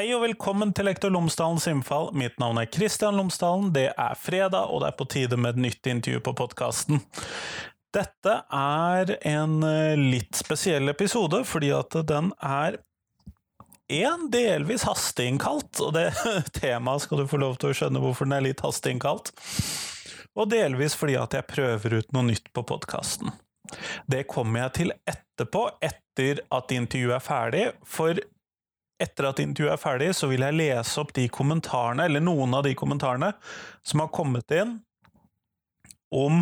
Hei og velkommen til Lektor Lomsdalens innfall. Mitt navn er Kristian Lomsdalen. Det er fredag, og det er på tide med et nytt intervju på podkasten. Dette er en eh, litt spesiell episode, fordi at den er en delvis hasteinnkalt, og det temaet skal du få lov til å skjønne hvorfor den er litt hasteinnkalt. Og delvis fordi at jeg prøver ut noe nytt på podkasten. Det kommer jeg til etterpå, etter at intervjuet er ferdig, for etter at intervjuet er ferdig, så vil jeg lese opp de kommentarene, eller noen av de kommentarene, som har kommet inn om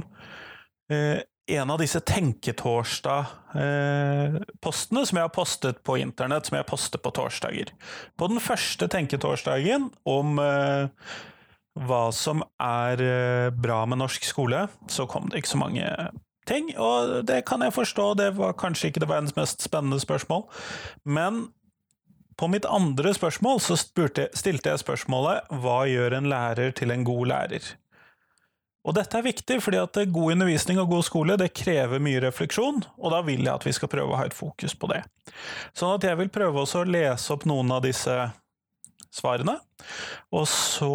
eh, en av disse Tenketorsdag-postene eh, som jeg har postet på internett, som jeg poster på torsdager. På den første Tenketorsdagen om eh, hva som er eh, bra med norsk skole, så kom det ikke så mange ting, og det kan jeg forstå, det var kanskje ikke det verdens mest spennende spørsmål, men på mitt andre spørsmål så spurte, stilte jeg spørsmålet hva gjør en lærer til en god lærer? Og dette er viktig, fordi at god undervisning og god skole det krever mye refleksjon, og da vil jeg at vi skal prøve å ha et fokus på det. Sånn at jeg vil prøve også å lese opp noen av disse svarene, og så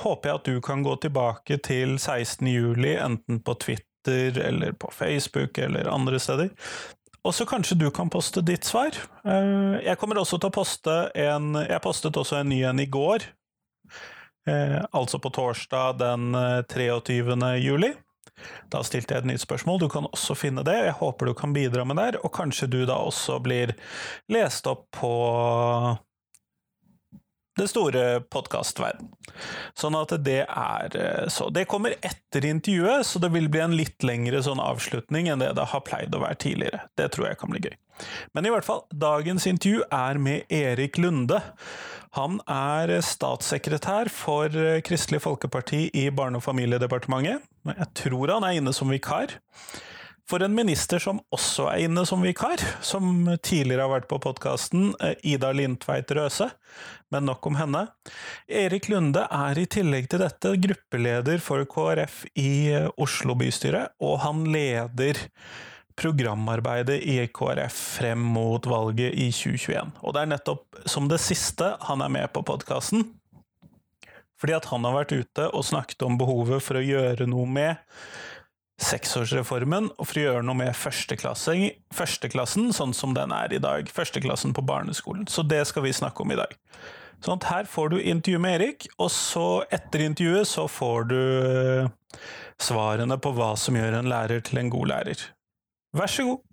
håper jeg at du kan gå tilbake til 16. juli, enten på Twitter eller på Facebook eller andre steder, og så kanskje du kan poste ditt svar. Eh, jeg kommer også til å poste en Jeg postet også en ny en i går. Eh, altså på torsdag den 23. Eh, juli. Da stilte jeg et nytt spørsmål. Du kan også finne det. Jeg håper du kan bidra med det, og kanskje du da også blir lest opp på det store podkastverdenen. Sånn at det er eh, så. Det kommer etter intervjuet, så det vil bli en litt lengre sånn avslutning enn det det har pleid å være tidligere. Det tror jeg kan bli gøy. Men i hvert fall, dagens intervju er med Erik Lunde. Han er statssekretær for Kristelig Folkeparti i Barne- og familiedepartementet. Jeg tror han er inne som vikar for en minister som også er inne som vikar, som tidligere har vært på podkasten, eh, Ida Lindtveit Røse, men nok om henne. Erik Lunde er i tillegg til dette gruppeleder for KrF i eh, Oslo bystyre, og han leder programarbeidet i KrF frem mot valget i 2021. Og det er nettopp som det siste han er med på podkasten. Fordi at han har vært ute og snakket om behovet for å gjøre noe med seksårsreformen og for å gjøre noe med førsteklassen sånn som den er i dag. Førsteklassen på barneskolen. Så det skal vi snakke om i dag. Sånn at her får du intervju med Erik, og så etter intervjuet så får du eh, svarene på hva som gjør en lærer til en god lærer. Vær så god!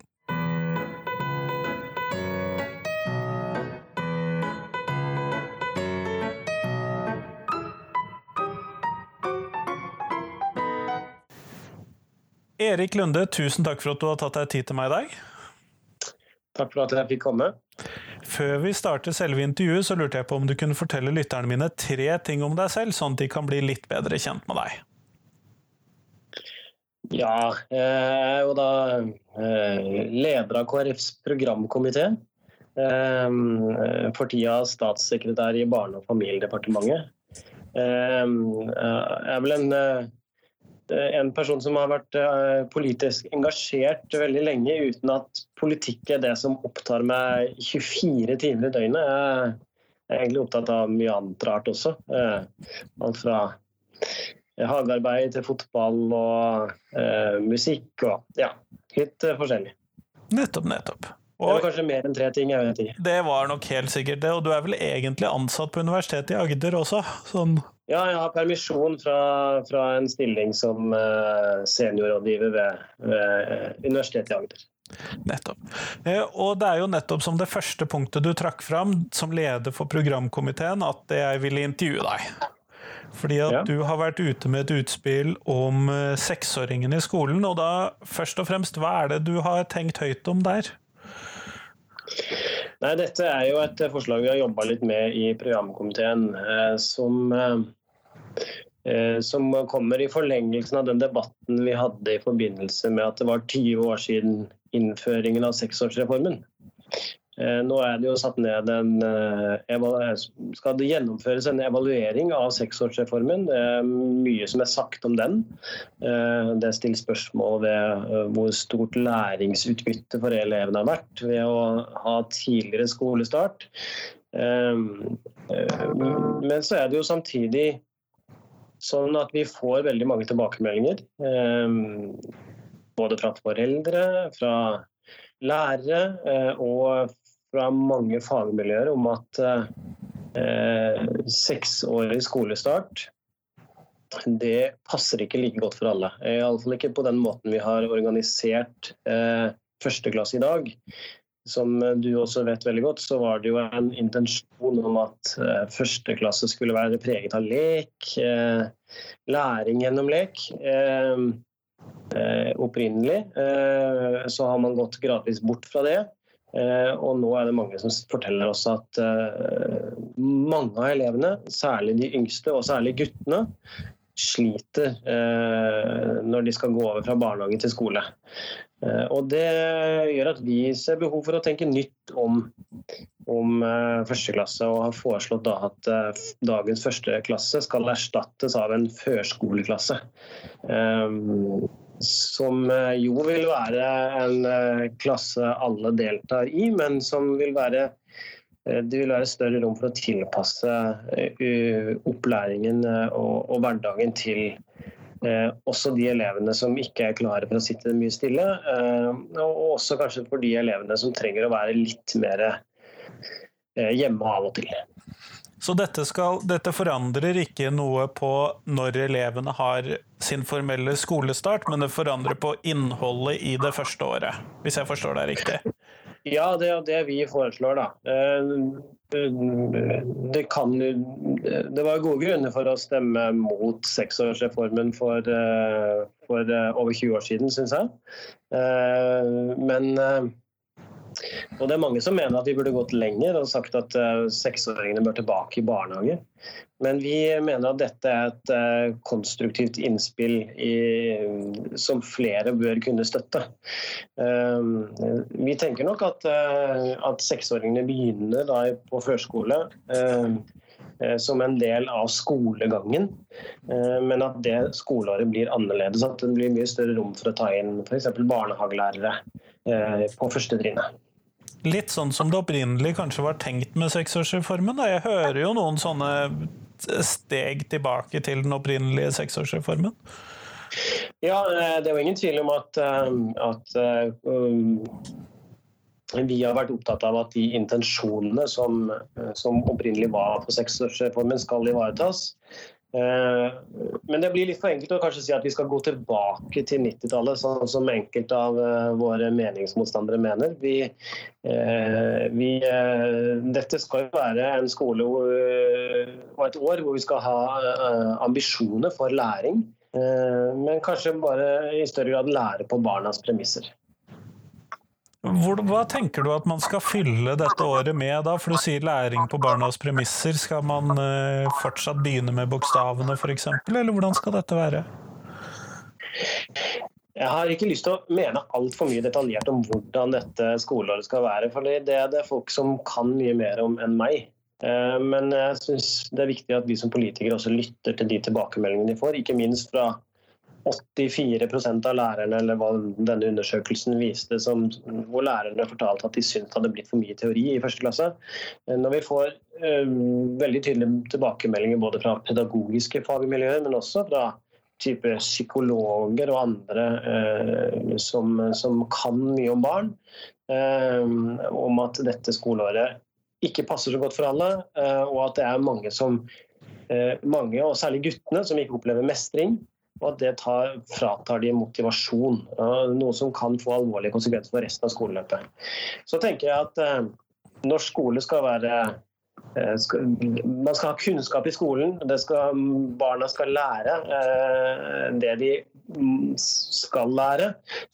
Erik Lunde, tusen takk for at du har tatt deg tid til meg i dag. Takk for at jeg fikk komme. Før vi starter selve intervjuet, så lurte jeg på om du kunne fortelle lytterne mine tre ting om deg selv, sånn at de kan bli litt bedre kjent med deg. Ja, jeg er jo da eh, leder av KrFs programkomité. Eh, for tida statssekretær i Barne- og familiedepartementet. Eh, jeg er vel en Eh, en person som har vært eh, politisk engasjert veldig lenge, uten at politikk er det som opptar meg 24 timer i døgnet. Jeg er egentlig opptatt av mye annet rart også. Eh, alt fra hagearbeid til fotball og eh, musikk og ja, litt forskjellig. Nettopp, nettopp. Og det var kanskje mer enn tre ting. jeg vet ikke. Det var nok helt sikkert det. Og du er vel egentlig ansatt på Universitetet i Agder også? Sånn ja, jeg har permisjon fra, fra en stilling som uh, seniorrådgiver ved, ved eh, Universitetet i Agder. Nettopp. Eh, og det er jo nettopp som det første punktet du trakk fram som leder for programkomiteen, at jeg ville intervjue deg. Fordi at ja. du har vært ute med et utspill om seksåringene i skolen, og da først og fremst, hva er det du har tenkt høyt om der? Nei, Dette er jo et forslag vi har jobba litt med i programkomiteen, eh, som, eh, som kommer i forlengelsen av den debatten vi hadde i forbindelse med at det var 20 år siden innføringen av seksårsreformen. Eh, nå er det jo satt ned en eh, Skal det gjennomføres en evaluering av seksårsreformen? Det er mye som er sagt om den. Eh, det stilt spørsmål ved hvor stort læringsutbytte for elevene har vært ved å ha tidligere skolestart. Men så er det jo samtidig sånn at vi får veldig mange tilbakemeldinger. Både fra foreldre, fra lærere og fra mange fagmiljøer om at seksårig skolestart det passer ikke like godt for alle. Iallfall ikke på den måten vi har organisert eh, førsteklasse i dag. Som du også vet veldig godt, så var det jo en intensjon om at eh, førsteklasse skulle være preget av lek, eh, læring gjennom lek. Eh, eh opprinnelig eh, så har man gått gradvis bort fra det. Eh, og nå er det mange som forteller oss at mange av elevene, særlig de yngste og særlig guttene, sliter eh, når de skal gå over fra barnehage til skole. Eh, og Det gjør at vi ser behov for å tenke nytt om, om eh, første klasse, og har foreslått da at dagens første klasse skal erstattes av en førskoleklasse. Som jo vil være en klasse alle deltar i, men som vil være Eh, det vil være større rom for å tilpasse eh, opplæringen og, og, hverdagen til også de elevene som ikke er klare for å sitte mye stille. Og også kanskje for de elevene som trenger å være litt mer hjemme av og til. Så dette, skal, dette, forandrer ikke noe på når elevene har sin formelle skolestart, men det forandrer på innholdet i det første året, hvis jeg forstår deg riktig? Ja, det er det vi foreslår, da. Eh, det, kan, det var gode grunner for å stemme mot seksårsreformen for, eh, for eh, over 20 år siden, syns jeg. Men og det er mange som mener at vi burde gått lenger og sagt at uh, seksåringene bør tilbake i barnehage. Men vi mener at dette er et uh, konstruktivt innspill i, som flere bør kunne støtte. Uh, vi tenker nok at, at seksåringene begynner på førskole som en del av skolegangen, men at det skoleåret blir annerledes. At det blir mye større rom for å ta inn f.eks. barnehagelærere på første trinnet. Litt sånn som det opprinnelig kanskje var tenkt med seksårsreformen. Jeg hører jo noen sånne steg tilbake til den opprinnelige seksårsreformen. Ja, eh, det er jo ingen tvil om at, eh, at um, vi har vært opptatt av at de intensjonene som, som opprinnelig var for seksårsreformen, skal ivaretas. Eh, men det blir litt for enkelt å kanskje si at vi skal gå tilbake til 90-tallet, sånn som enkelte av eh, våre meningsmotstandere mener. Vi, eh, vi, dette skal jo være en skole og et år hvor vi skal ha ambisjoner for læring, men kanskje bare i større grad lære på barnas premisser. Hva tenker du at man skal fylle dette året med da? For du sier læring på barnas premisser. Skal man uh, fortsatt begynne med bokstavene f.eks., eller hvordan skal dette være? Jeg har ikke lyst til å mene altfor mye detaljert om hvordan dette skoleåret skal være. For det er det folk som kan mye mer om enn meg. Eh, men jeg syns det er viktig at vi som politikere også lytter til de tilbakemeldingene de får, ikke minst fra 84% av lærerne, eller hva denne undersøkelsen viste, som, hvor lærerne fortalte at de syntes det hadde blitt for mye teori i første klasse. Når vi får uh, veldig tydelige tilbakemeldinger både fra pedagogiske fagmiljøer, men også fra type psykologer og andre uh, som, som, kan mye om barn, uh, om at dette skoleåret ikke passer så godt for alle, og at det er mange som mange, og særlig guttene, som ikke opplever mestring og at det tar, fratar de motivasjon. Noe som kan få alvorlige konsekvenser for resten av skoleløpet. Så tenker jeg at eh, norsk skole skal være eh, skal, man skal ha kunnskap i skolen. Skal, barna skal lære eh, det de mm, skal lære.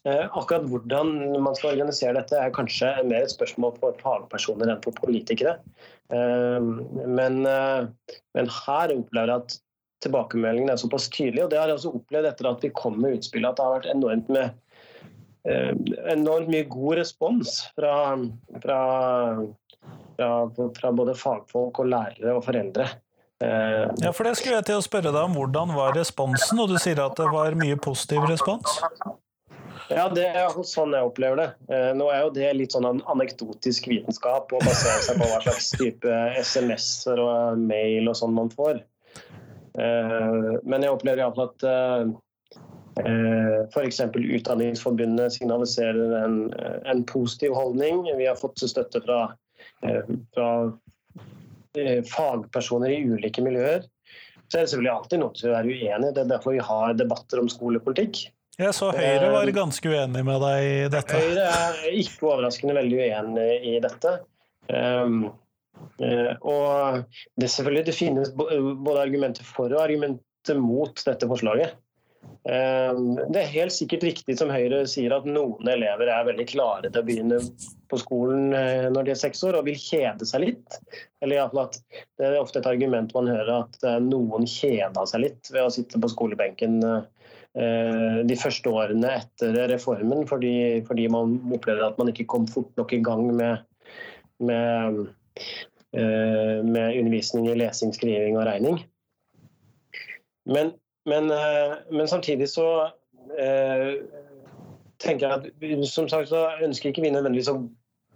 Eh, akkurat hvordan man skal organisere dette er kanskje mer et spørsmål for fagpersoner enn for politikere. Eh, men, men, her opplever jeg at tilbakemeldingene er såpass tydelige. og Det har jeg også opplevd etter at vi kom med utspillet, at det har vært enormt, med, eh, enormt mye god respons fra, fra, fra, fra, både fagfolk og lærere og foreldre. Eh, ja, for det skulle jeg til å spørre deg om. Hvordan var responsen? Og du sier at det var mye positiv respons? Ja, det er sånn jeg opplever det. Eh, nå er jo det litt sånn anekdotisk vitenskap å basere seg på hva slags type SMS-er og mail og sånn man får. Eh, men jeg opplever iallfall at F.eks. Utdanningsforbundet signaliserer en, en, positiv holdning. Vi har fått støtte fra, fra fagpersoner i ulike miljøer. Så er det selvfølgelig alltid noe til å være uenig i. Det er derfor vi har debatter om skolepolitikk. Jeg så Høyre var eh, ganske uenig med deg i dette. Høyre er ikke overraskende veldig uenig i dette. Uh, og det, selvfølgelig, det finnes både argumenter for og argumenter mot dette forslaget. Um, det er helt sikkert riktig som Høyre sier at noen elever er veldig klare til å begynne på skolen når de er seks år og vil kjede seg litt. Eller at Det er ofte et argument man hører at noen kjeda seg litt ved å sitte på skolebenken Eh, de første årene etter reformen, fordi, fordi, man opplevde at man ikke kom fort nok i gang med, med, eh, med undervisning i lesing, skriving og regning. Men, men, eh, men samtidig så tenker jeg at som sagt så ønsker ikke vi nødvendigvis å,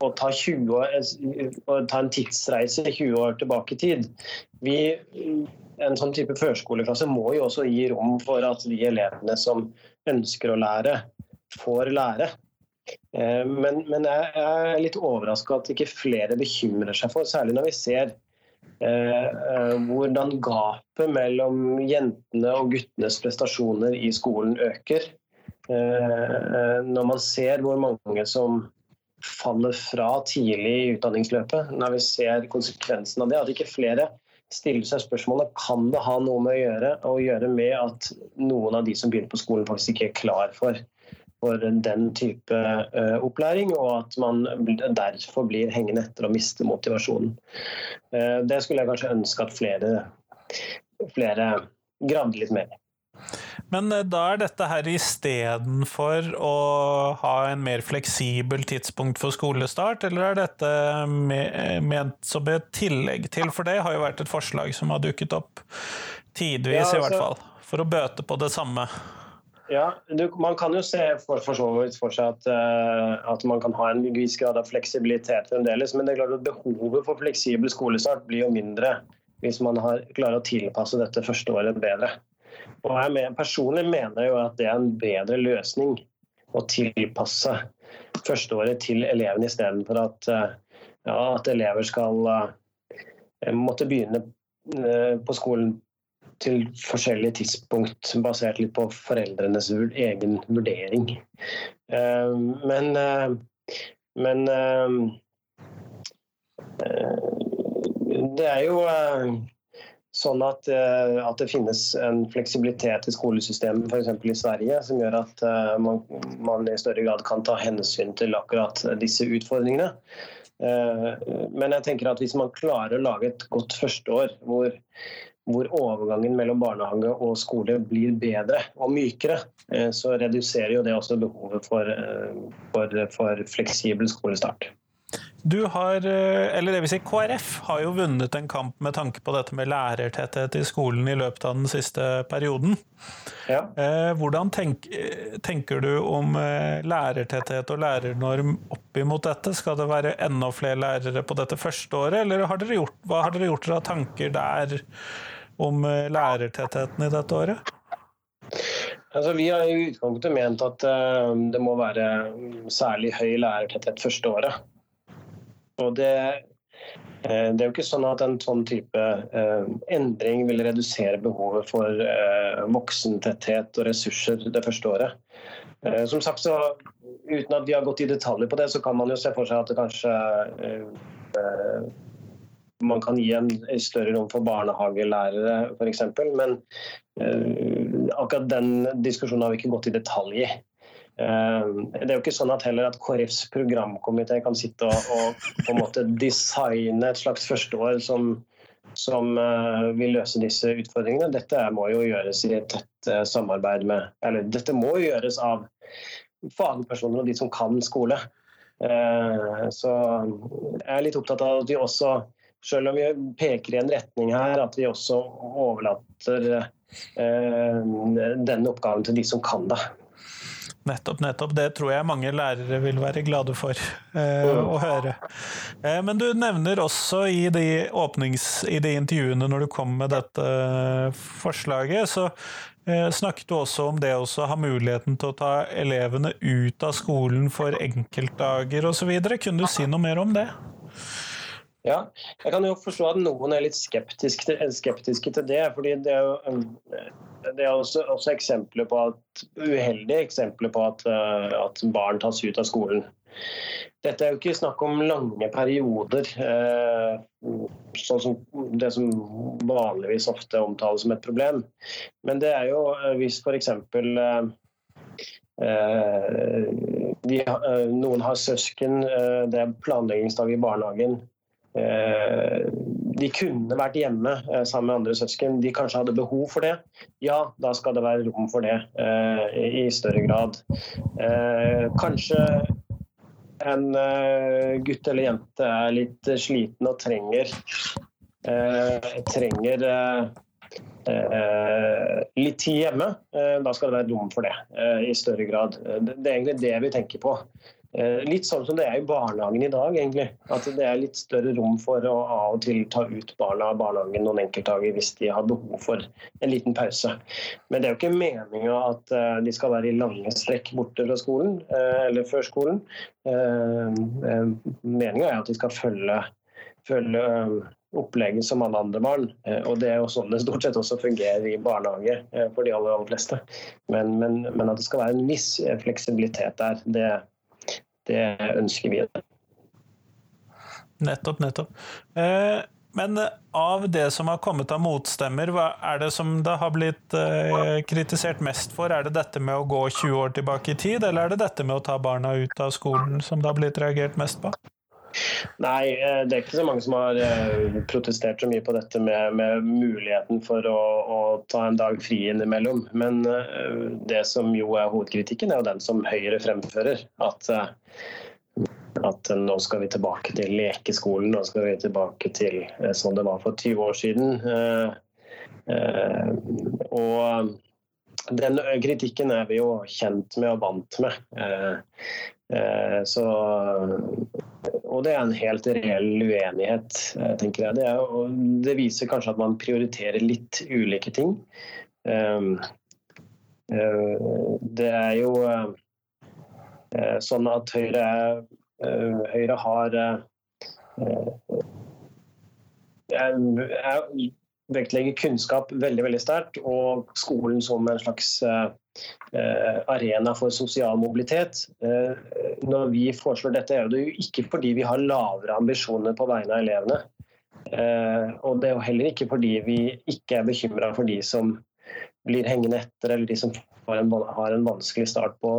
å ta, 20 år, å ta en tidsreise 20 år tilbake i tid. Vi en sånn type førskoleklasse må jo også gi rom for at de elevene som ønsker å lære, får lære. Eh, men, men jeg er litt overraska at ikke flere bekymrer seg for, særlig når vi ser eh, eh, hvordan gapet mellom jentene og guttenes prestasjoner i skolen øker. Eh, når man ser hvor mange som faller fra tidlig i utdanningsløpet, når vi ser konsekvensen av det, at ikke flere stiller seg spørsmålet kan det ha noe med å gjøre, å gjøre med at noen av de som begynner på skolen faktisk ikke er klar for, for den type uh, opplæring, og at man derfor blir hengende etter og mister motivasjonen. Uh, det skulle jeg kanskje ønske at flere, flere gravde litt mer i. Men eh, da er dette her istedenfor å ha en mer fleksibel tidspunkt for skolestart, eller er dette ment som et tillegg til? For det har jo vært et forslag som har dukket opp tidvis, ja, altså, i hvert fall. For å bøte på det samme. Ja, du, Man kan jo se for, for for seg at, uh, at, man kan ha en viss grad av fleksibilitet fremdeles, men det er klart at behovet for fleksibel skolestart blir jo mindre hvis man har, klarer å tilpasse dette første året bedre. Og jeg mener, personlig mener jo at det er en bedre løsning å tilpasse førsteåret til elevene istedenfor at, uh, ja, at elever skal uh, måtte begynne på skolen til forskjellige tidspunkt, basert litt på foreldrenes egen vurdering. Uh, men, men det er jo Sånn at, eh, at, det finnes en fleksibilitet i skolesystemet f.eks. i Sverige som gjør at eh, man, man, i større grad kan ta hensyn til akkurat disse utfordringene. Eh, men jeg tenker at hvis man klarer å lage et godt førsteår hvor, hvor overgangen mellom barnehage og skole blir bedre og mykere, så reduserer jo det også behovet for, for, for fleksibel skolestart. Du har, eh, eller det vil si KrF, har jo vunnet en kamp med tanke på dette med lærertetthet i skolen i løpet av den siste perioden. Ja. Eh, hvordan tenk, tenker du om eh, lærertetthet og lærernorm opp imot dette? Skal det være enda flere lærere på dette første året, eller har dere gjort, hva har dere gjort dere av tanker der om lærertettheten i dette året? Altså, vi har i utgangspunktet ment at uh, det må være særlig høy lærertetthet første året. Og det, eh, det er jo ikke sånn at en sånn type eh, endring vil redusere behovet for eh, voksentetthet og ressurser det første året. Som sagt, så Uten at vi har gått i detaljer på det, så kan man jo se for seg at det kanskje man kan gi en, større rom for barnehagelærere f.eks. Men akkurat den diskusjonen har vi ikke gått i detalj i. Eh, det er jo ikke sånn at heller at KrFs programkomité kan sitte og, og, på en måte designe et slags førsteår som, som uh, vil løse disse utfordringene. Dette må jo gjøres i et tett uh, samarbeid med Eller dette må jo gjøres av fagpersoner og de som kan skole. Uh, så jeg er litt opptatt av at vi også, selv om vi peker i en retning her, at vi også overlater den oppgaven til de som kan det. Nettopp, nettopp. Det tror jeg mange lærere vil være glade for eh, å høre. Eh, men du nevner også i de, i de intervjuene når du kom med dette forslaget, så eh, snakket du også om det å ha muligheten til å ta elevene ut av skolen for enkeltdager osv. Kunne du si noe mer om det? Ja, jeg kan jo forstå at noen er litt skeptiske til, skeptiske til det. fordi det er jo det er også, også eksempler på at, uheldige eksempler på at, eh, at, barn tas ut av skolen. Dette er jo ikke snakk om lange perioder, eh, sånn som det som vanligvis ofte omtales som et problem. Men det er jo eh, hvis f.eks. noen har søsken, det er planleggingsdag i barnehagen de kunne vært hjemme eh, sammen med andre søsken. De kanskje hadde behov for det. Ja, da skal det være rom for det eh, i større grad. Eh, kanskje en gutt eller jente er litt sliten og trenger, trenger litt tid hjemme. Da skal det være rom for det i større grad. Det er egentlig det vi tenker på. Eh, litt sånn som det er i barnehagen i dag, egentlig. At det er litt større rom for å av og til ta ut barna av barnehagen noen enkeltdager hvis de har behov for en liten pause. Men det er jo ikke meninga at eh, de skal være i lange strekk borte fra skolen eh, eller før skolen. Meninga er at de skal følge, følge opplegget som alle andre barn. Og det er jo sånn det stort sett også fungerer i barnehage for de aller, aller fleste. Men, men, men, at det skal være en viss fleksibilitet der, det, det ønsker vi. Nettopp, nettopp. Eh, men av det som har kommet av motstemmer, hva er det som det har blitt eh, kritisert mest for? Er det dette med å gå 20 år tilbake i tid, eller er det dette med å ta barna ut av skolen som det har blitt reagert mest på? Nei, eh, det er ikke så mange som har protestert så mye på dette med, med muligheten for å, å, ta en dag fri innimellom. Men det som jo er hovedkritikken, er jo den som Høyre fremfører. At at nå skal vi tilbake til lekeskolen, nå skal vi tilbake til eh, sånn det var for 20 år siden. Eh, eh, og den kritikken er vi jo kjent med og vant med. Så, og det er en helt reell uenighet, tenker jeg. Det, er, det, viser kanskje at man prioriterer litt ulike ting. Det er jo sånn at Høyre Eh, Høyre har eh, jeg vektlegger kunnskap veldig veldig sterkt, og skolen som en slags eh, arena for sosial mobilitet. Når vi foreslår dette, er det jo ikke fordi vi har lavere ambisjoner på vegne av elevene. Og det er jo heller ikke fordi vi ikke er bekymra for de som blir hengende etter, eller de som har en, har en vanskelig start på,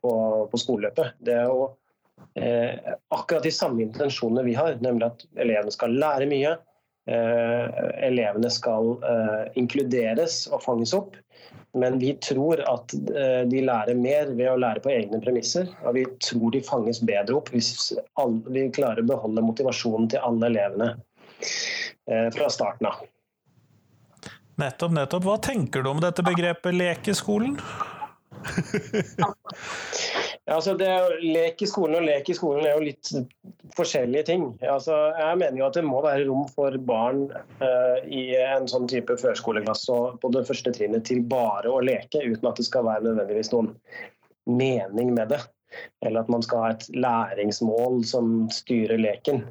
på, på skoleløpet. Det er jo eh, akkurat de samme intensjonene vi har, nemlig at elevene skal lære mye. Eh, elevene skal eh, inkluderes og fanges opp. Men vi tror at eh, de lærer mer ved å lære på egne premisser. Og vi tror de fanges bedre opp hvis vi klarer å beholde motivasjonen til alle elevene eh, fra starten av. Nettopp, nettopp. Hva tenker du om dette begrepet lekeskolen? Ja, altså det Lek i skolen og lek i skolen er jo litt forskjellige ting. Altså, jeg mener jo at det må være rom for barn uh, i en sånn type førskoleklasse på det første trinnet til bare å leke, uten at det skal være nødvendigvis noen mening med det. Eller at man skal ha et læringsmål som styrer leken.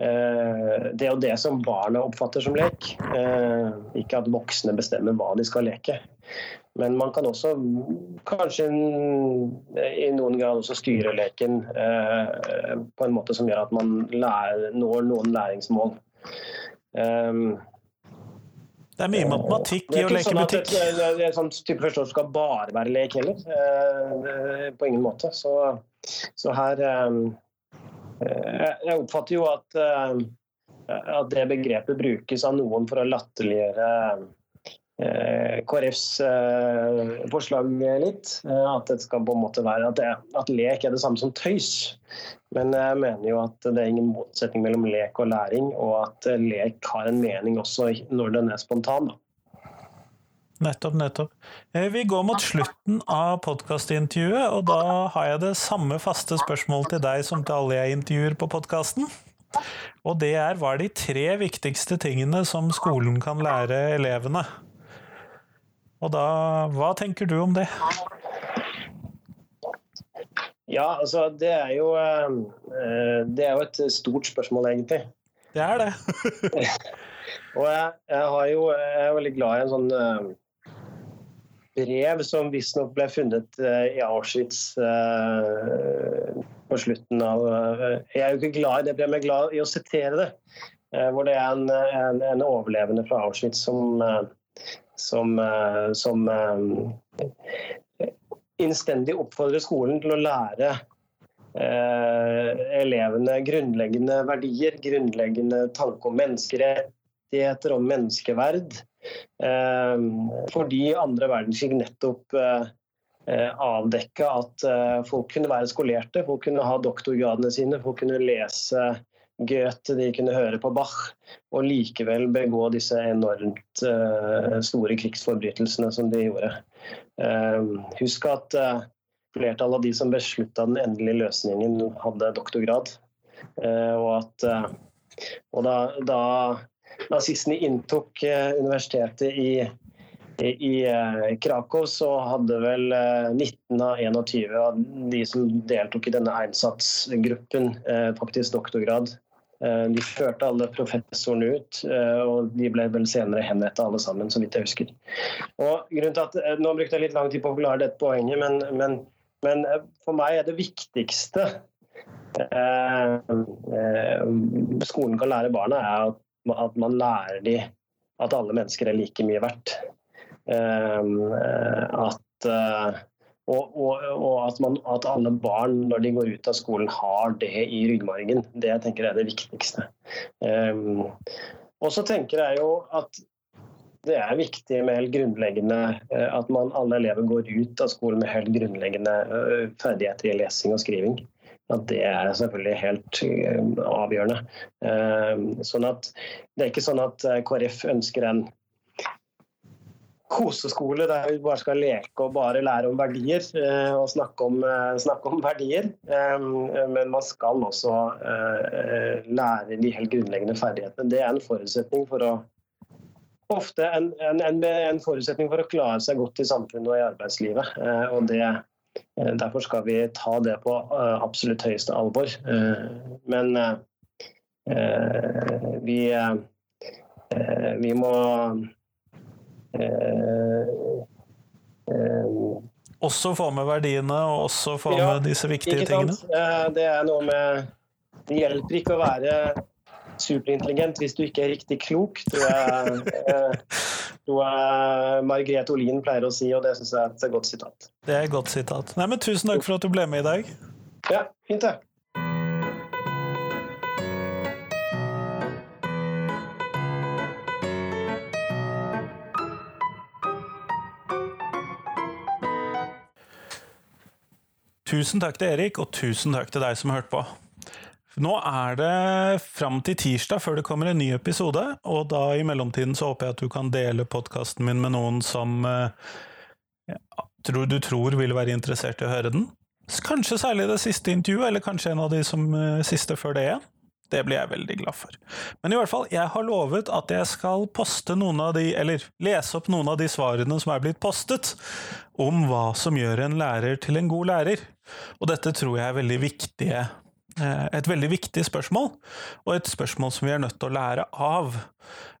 Uh, det er jo det som barna oppfatter som lek, uh, ikke at voksne bestemmer hva de skal leke. Men man kan også kanskje i noen grad også styre leken eh, på en måte som gjør at man lærer, når noen læringsmål. Um, det er mye matematikk i å leke sånn butikk. Det, er ikke sånn type forståelse skal bare være lek heller. Eh, på ingen måte. Så, så her eh, Jeg oppfatter jo at, eh, at det begrepet brukes av noen for å latterliggjøre Eh, KrFs eh, forslag litt. Eh, at det skal på en måte være at, det, at, lek er det samme som tøys. Men jeg mener jo at det er ingen motsetning mellom lek og læring, og at lek har en mening også når den er spontan. Nettopp, nettopp. Eh, vi går mot slutten av podkastintervjuet, og da har jeg det samme faste spørsmålet til deg som til alle jeg intervjuer på podkasten. Og det er hva er de tre viktigste tingene som skolen kan lære elevene? Og da Hva tenker du om det? Ja, altså det er jo eh, Det er jo et stort spørsmål, egentlig. Det er det. og jeg, jeg, jo, jeg, er veldig glad i en sånn eh, brev som visstnok ble funnet uh, i Auschwitz på slutten av Jeg er jo ikke glad i det brevet, men jeg er glad i å sitere det. hvor det er en, en, en overlevende fra Auschwitz som, som, som innstendig oppfordrer skolen til å lære elevene grunnleggende verdier, grunnleggende tanke om menneskerettigheter, om menneskeverd. Eh, fordi andre verdenskrig nettopp eh, eh, avdekka at eh, folk kunne være skolerte, folk kunne ha doktorgradene sine, folk kunne lese Goethe, de kunne høre på Bach, og likevel begå disse enormt store krigsforbrytelsene som de gjorde. Ehm, husk at flertallet av de som beslutta den endelige løsningen, hadde doktorgrad. Og, at, og da, da nazistene inntok eh, universitetet i, i, eh, Krakow, så hadde vel 19 eh, av 21 av de som deltok i denne Einsatzgruppen, faktisk doktorgrad. De førte alle professorene ut, og de ble vel senere henrettet alle sammen, så vidt jeg husker. Og grunnen til at, Nå brukte jeg litt lang tid på å forklare dette poenget, men, men, men for meg er det viktigste eh, skolen kan lære barna, er at at man lærer de at alle mennesker er like mye verdt. Eh, at, eh, og, og, og at, man, at, alle barn når de går ut av skolen har det i ryggmargen. Det jeg tenker er det viktigste. Um, og så tenker jeg jo at det er viktig med helt grunnleggende eh, at man, alle elever går ut av skolen med helt grunnleggende eh, ferdigheter i lesing og skriving at det er selvfølgelig helt eh, avgjørende. Eh, sånn at Det er ikke sånn at KrF ønsker en koseskole der vi bare skal leke og bare lære om verdier og snakke om, snakke om verdier. Men man skal også lære de helt grunnleggende ferdighetene. Det er en forutsetning for å ofte en, en, en, forutsetning for å klare seg godt i samfunnet og i arbeidslivet. Og det Eh, derfor skal vi ta det på eh, absolutt høyeste alvor. Eh, men vi, vi må også få med verdiene og også få ja, med disse viktige tingene? Det er noe med Det hjelper ikke å være superintelligent hvis du ikke er riktig klok, tror jeg, tror jeg Margrethe Olin pleier å si, og det syns jeg er et godt sitat. Det er et godt sitat. Nei, men Tusen takk for at du ble med i dag. Ja, fint det. Tusen takk til Erik, og tusen takk til deg som hørte på. Nå er det fram til tirsdag før det kommer en ny episode, og da i mellomtiden så håper jeg at du kan dele podkasten min med noen som ja, tror du tror vil være interessert i å høre den. Kanskje særlig det siste intervjuet, eller kanskje en av de som eh, siste før det igjen. Det blir jeg veldig glad for. Men i hvert fall, jeg har lovet at jeg skal poste noen av de, eller lese opp noen av de svarene som er blitt postet, om hva som gjør en lærer til en god lærer. Og dette tror jeg er veldig viktige Eh, et veldig viktig spørsmål, og et spørsmål som vi er nødt til å lære av.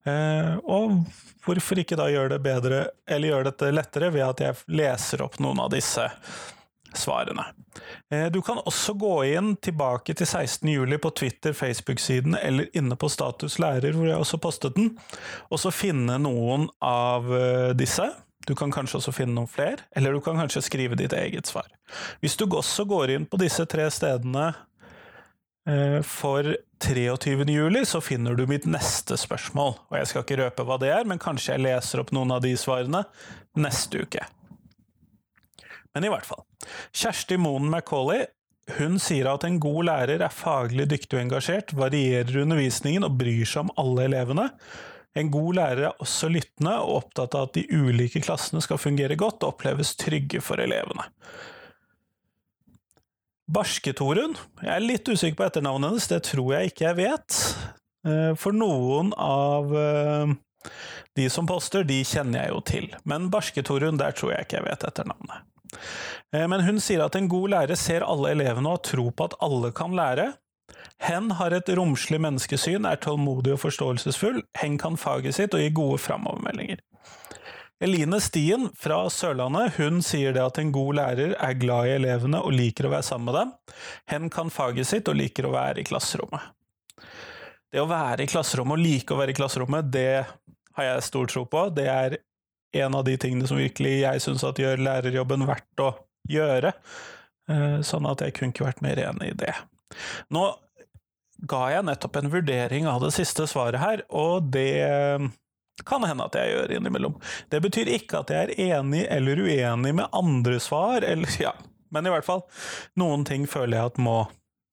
Eh, og hvorfor ikke da gjøre det bedre, eller gjøre dette lettere, ved at jeg leser opp noen av disse svarene. Eh, du kan også gå inn tilbake til 16.07 på Twitter, Facebook-siden eller inne på Status lærer, hvor jeg også postet den, og så finne noen av disse. Du kan kanskje også finne noen flere, eller du kan kanskje skrive ditt eget svar. Hvis du også går inn på disse tre stedene Eh, for 23. juli så finner du mitt neste spørsmål, og jeg skal ikke røpe hva det er, men kanskje jeg leser opp noen av de svarene neste uke. Men i hvert fall. Kjersti Moen Macauley hun sier at en god lærer er faglig dyktig og engasjert, varierer undervisningen og bryr seg om alle elevene. En god lærer er også lyttende og opptatt av at de ulike klassene skal fungere godt og oppleves trygge for elevene. Barske-Torunn, jeg er litt usikker på etternavnet hennes, det tror jeg ikke jeg vet. Eh, for noen av eh, de som poster, de kjenner jeg jo til, men Barske-Torunn, der tror jeg ikke jeg vet etternavnet. Eh, men hun sier at en god lærer ser alle elevene og har tro på at alle kan lære. Hen har et romslig menneskesyn, er tålmodig og forståelsesfull, hen kan faget sitt og gir gode framovermeldinger. Eline Stien fra Sørlandet hun sier det at en god lærer er glad i elevene og liker å være sammen med dem. Hen kan faget sitt og liker å være i klasserommet. Det å være i klasserommet og like å være i klasserommet, det har jeg stor tro på. Det er en av de tingene som virkelig jeg syns gjør lærerjobben verdt å gjøre. Eh, sånn at jeg kunne ikke vært mer enig i det. Nå ga jeg nettopp en vurdering av det siste svaret her, og det kan hende at jeg gjør innimellom. Det betyr ikke at jeg er enig eller uenig med andre svar, eller ja, men i hvert fall, noen ting føler jeg at må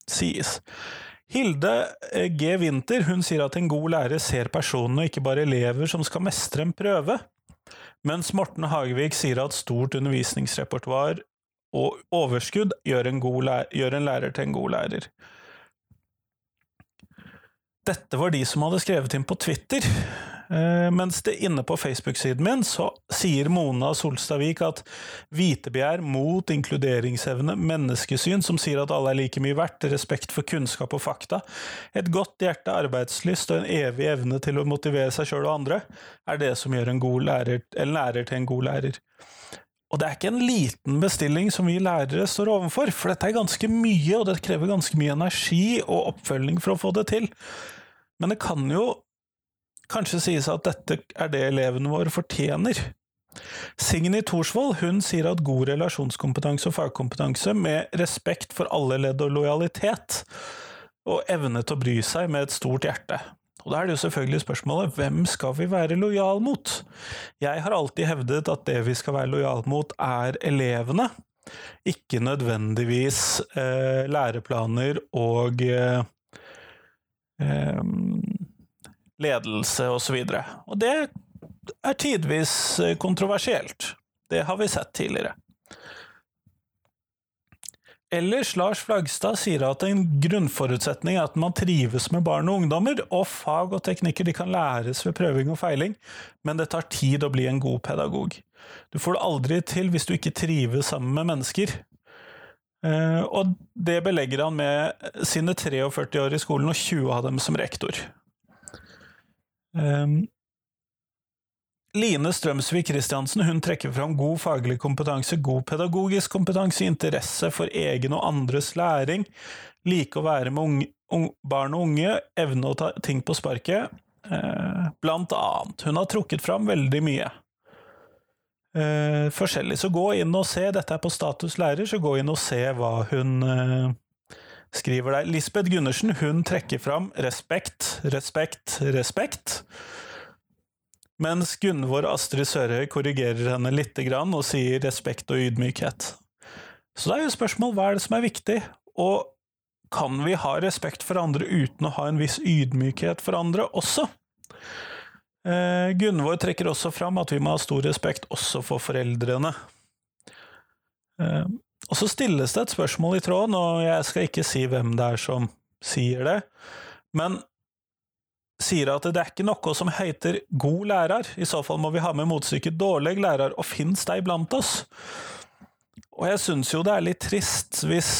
sies. Hilde eh, G. Winther hun sier at en god lærer ser personene ikke bare elever som skal mestre en prøve. Mens Morten Hagevik sier at stort undervisningsrepertoar og overskudd gjør en, lærer, gjør en lærer til en god lærer. Dette var de som hadde skrevet inn på Twitter. Uh, mens det inne på Facebook-siden min så sier Mona Solstadvik at hvitebegjær mot inkluderingsevne, menneskesyn som sier at alle er like mye verdt, respekt for kunnskap og fakta, et godt hjerte, arbeidslyst og en evig evne til å motivere seg sjøl og andre, er det som gjør en, lærer, en lærer til en god lærer. Og det er ikke en liten bestilling som vi lærere står overfor, for dette er ganske mye, og det krever ganske mye energi og oppfølging for å få det til. Men det kan jo kanskje sies at dette er det elevene våre fortjener. Signy Thorsvold hun sier at god relasjonskompetanse og fagkompetanse med respekt for alle ledd og lojalitet, og evne til å bry seg med et stort hjerte. Og Da er det jo selvfølgelig spørsmålet hvem skal vi være lojal mot? Jeg har alltid hevdet at det vi skal være lojal mot, er elevene, ikke nødvendigvis eh, læreplaner og eh, ledelse osv. Og, så og det er tidvis eh, kontroversielt. Det har vi sett tidligere. Ellers Lars Flagstad sier at en grunnforutsetning er at man trives med barn og ungdommer, og fag og teknikker de kan læres ved prøving og feiling, men det tar tid å bli en god pedagog. Du får det aldri til hvis du ikke trives sammen med mennesker. Eh, og det belegger han med sine 43 år i skolen og 20 av dem som rektor. Um, Line Strømsvik Christiansen trekker fram god faglig kompetanse, god pedagogisk kompetanse, interesse for egen og andres læring, like å være med unge, unge, barn og unge, evne å ta ting på sparket, uh, blant annet. Hun har trukket fram veldig mye. Eh, forskjellig. Så gå inn og se, dette er på Status lærer, så gå inn og se hva hun uh, skriver der. Lisbeth Gundersen hun trekker fram respekt, respekt, respekt. Mens Gunvor Astrid Sørøy korrigerer henne litt og sier respekt og ydmykhet. Så det er jo spørsmål hva er det som er viktig, og kan vi ha respekt for andre uten å ha en viss ydmykhet for andre også? Eh, Gunvor trekker også fram at vi må ha stor respekt også for foreldrene. Eh, og så stilles det et spørsmål i tråden, og jeg skal ikke si hvem det er som sier det, men sier at det er ikke noe som heter god lærer, i så fall må vi ha med motstykket dårlig lærer, og fins de blant oss? Og jeg syns jo det er litt trist hvis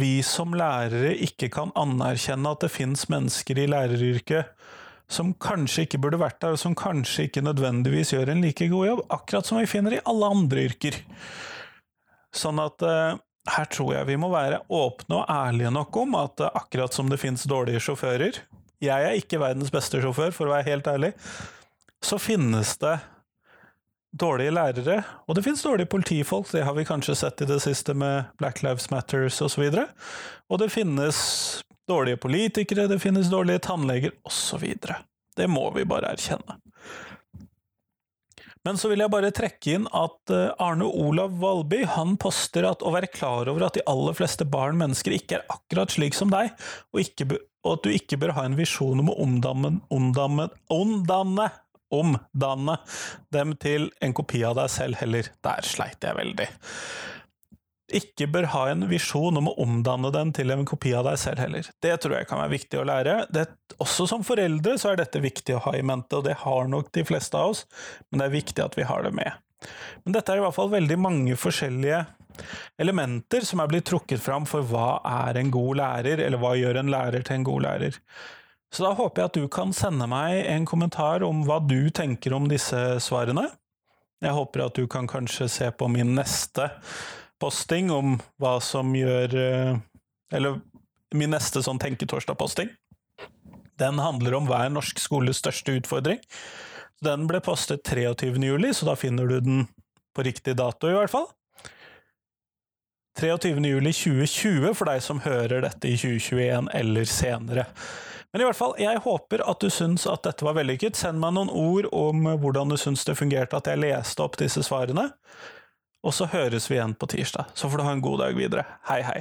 vi som lærere ikke kan anerkjenne at det fins mennesker i læreryrket som kanskje ikke burde vært der, og som kanskje ikke nødvendigvis gjør en like god jobb, akkurat som vi finner i alle andre yrker. Sånn at uh, her tror jeg vi må være åpne og ærlige nok om at uh, akkurat som det fins dårlige sjåfører Jeg er ikke verdens beste sjåfør, for å være helt ærlig. Så finnes det dårlige lærere, og det finnes dårlige politifolk, det har vi kanskje sett i det siste med Black Lives Matters osv. Og, så og det finnes dårlige politikere, det finnes dårlige tannleger osv. Det må vi bare erkjenne. Men så vil jeg bare trekke inn at eh, Arne Olav Valby han poster at å være klar over at de aller fleste barn mennesker ikke er akkurat slik som deg, og, ikke, og at du ikke bør ha en visjon om å omdanne, omdanne, omdanne omdanne dem til en kopi av deg selv heller. Der sleit jeg veldig. Ikke bør ha en visjon om å omdanne den til en kopi av deg selv heller. Det tror jeg kan være viktig å lære. Det, også som foreldre så er dette viktig å ha i mente, og det har nok de fleste av oss, men det er viktig at vi har det med. Men dette er i hvert fall veldig mange forskjellige elementer som er blitt trukket fram for hva er en god lærer, eller hva gjør en lærer til en god lærer. Så da håper jeg at du kan sende meg en kommentar om hva du tenker om disse svarene. Jeg håper at du kan kanskje se på min neste posting om hva som gjør eh, Eller min neste sånn Tenketorsdag-posting. Den handler om hva er norsk skoles største utfordring. Den ble postet 23. juli, så da finner du den på riktig dato, i hvert fall. 23. juli 2020 for deg som hører dette i 2021 eller senere. Men i hvert fall, jeg håper at du syns at dette var vellykket. Send meg noen ord om hvordan du syns det fungerte at jeg leste opp disse svarene. Og så høres vi igjen på tirsdag. Så får du ha en god dag videre. Hei, hei.